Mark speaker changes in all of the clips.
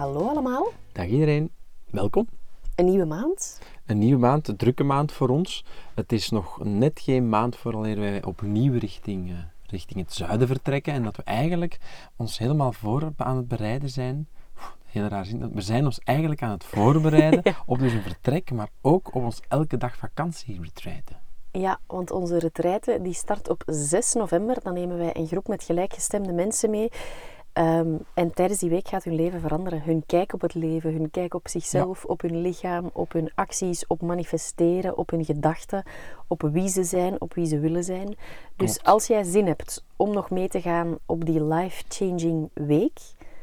Speaker 1: Hallo allemaal,
Speaker 2: Dag iedereen. Welkom.
Speaker 1: een nieuwe maand.
Speaker 2: Een nieuwe maand, een drukke maand voor ons. Het is nog net geen maand vooraleer wij opnieuw richting, eh, richting het zuiden vertrekken. En dat we eigenlijk ons helemaal voor aan het bereiden zijn. Oeh, Heel raar zin. We zijn ons eigenlijk aan het voorbereiden op dus een vertrek, maar ook op ons elke dag vakantie retreiten.
Speaker 1: Ja, want onze retraite die start op 6 november. Dan nemen wij een groep met gelijkgestemde mensen mee. Ehm, en tijdens die week gaat hun leven veranderen. Hun kijk op het leven, hun kijk op zichzelf, op hun lichaam, op hun acties, op manifesteren, op hun gedachten, op wie ze zijn, op wie ze willen zijn. Dus
Speaker 2: Klopt.
Speaker 1: als jij zin hebt om nog mee te gaan op die life-changing week,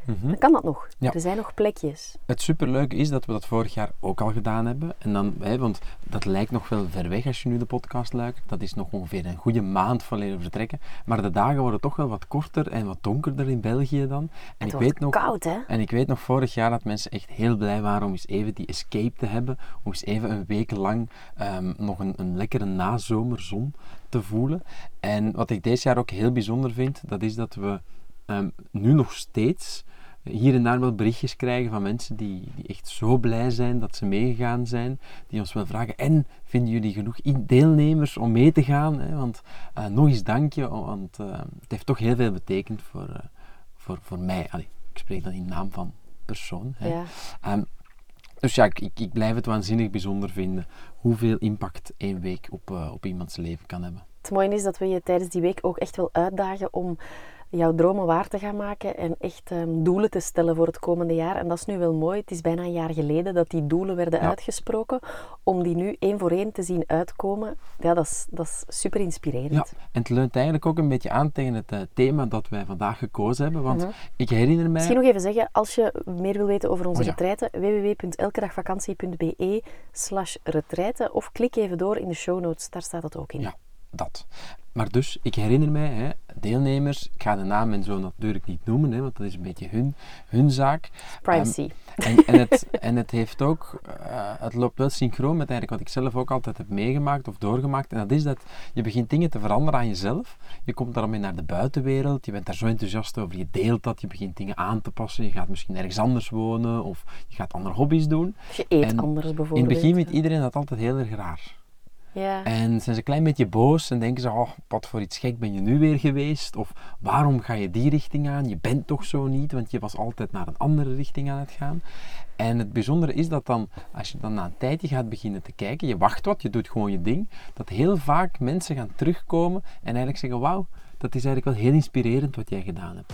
Speaker 2: Mhm.
Speaker 1: dan kan dat nog.
Speaker 2: Ja.
Speaker 1: Er zijn nog plekjes.
Speaker 2: Het superleuke is dat we dat vorig jaar ook al gedaan hebben. En dan, hè, want dat lijkt nog wel ver weg als je nu de podcast luistert. Dat is nog ongeveer een goede maand van leren vertrekken. Maar de dagen worden toch wel wat korter en wat donkerder in België dan. En
Speaker 1: Het
Speaker 2: ik weet nog,
Speaker 1: koud, hè?
Speaker 2: en ik weet nog vorig jaar dat mensen echt heel blij waren om eens even die escape te hebben. Om eens even een week lang ehm, nog een, een lekkere nazomerzon te voelen. En wat ik deze jaar ook heel bijzonder vind, dat is dat we ehm, nu nog steeds hier en daar wel berichtjes krijgen van mensen die, die echt zo blij zijn dat ze meegegaan zijn. Die ons wel vragen, en vinden jullie genoeg deelnemers om mee te gaan? Hè? Want eh, nog eens dank je, want eh, het heeft toch heel veel betekend voor, eh, voor, voor mij. Allee, ik spreek dan in naam van persoon. Hè?
Speaker 1: Ja.
Speaker 2: Ehm, dus ja, ik, ik, blijf het waanzinnig bijzonder vinden hoeveel impact één week op, op iemands leven kan hebben.
Speaker 1: Het mooie is dat we je tijdens die week ook echt wel uitdagen om jouw dromen waar te gaan maken en echt ehm, doelen te stellen voor het komende jaar. En dat is nu wel mooi. Het is bijna een jaar geleden dat die doelen werden
Speaker 2: Ja.
Speaker 1: uitgesproken. Om die nu één voor één te zien uitkomen, ja, dat is, dat is super inspirerend.
Speaker 2: Ja, en het leunt eigenlijk ook een beetje aan tegen het eh, thema dat wij vandaag gekozen hebben. Want
Speaker 1: Mhm.
Speaker 2: ik herinner mij...
Speaker 1: Misschien nog even zeggen, als je meer wil weten over onze
Speaker 2: Oh ja.
Speaker 1: retraite, www.elkedagvakantie.be slash retraite of klik even door in de show notes, daar staat het ook in.
Speaker 2: Ja, dat. Maar dus, ik herinner mij, hè, deelnemers, ik ga de naam en zo natuurlijk niet noemen, hè, want dat is een beetje hun, hun zaak.
Speaker 1: Privacy.
Speaker 2: En, en, het, en het heeft ook, eh, het loopt wel synchroon met eigenlijk wat ik zelf ook altijd heb meegemaakt of doorgemaakt. En dat is dat je begint dingen te veranderen aan jezelf. Je komt daarmee naar de buitenwereld, je bent daar zo enthousiast over, je deelt dat, je begint dingen aan te passen. Je gaat misschien ergens anders wonen of je gaat andere hobby's doen.
Speaker 1: Je eet
Speaker 2: en
Speaker 1: anders
Speaker 2: In
Speaker 1: bijvoorbeeld.
Speaker 2: het begin vindt iedereen dat altijd heel erg raar. En zijn ze een klein beetje boos en denken ze, oh, wat voor iets gek ben je nu weer geweest? Of waarom ga je die richting aan? Je bent toch zo niet, want je was altijd naar een andere richting aan het gaan. En het bijzondere is dat dan, als je dan na een tijdje gaat beginnen te kijken, je wacht wat, je doet gewoon je ding, dat heel vaak mensen gaan terugkomen en eigenlijk zeggen, wauw, dat is eigenlijk wel heel inspirerend wat jij gedaan hebt.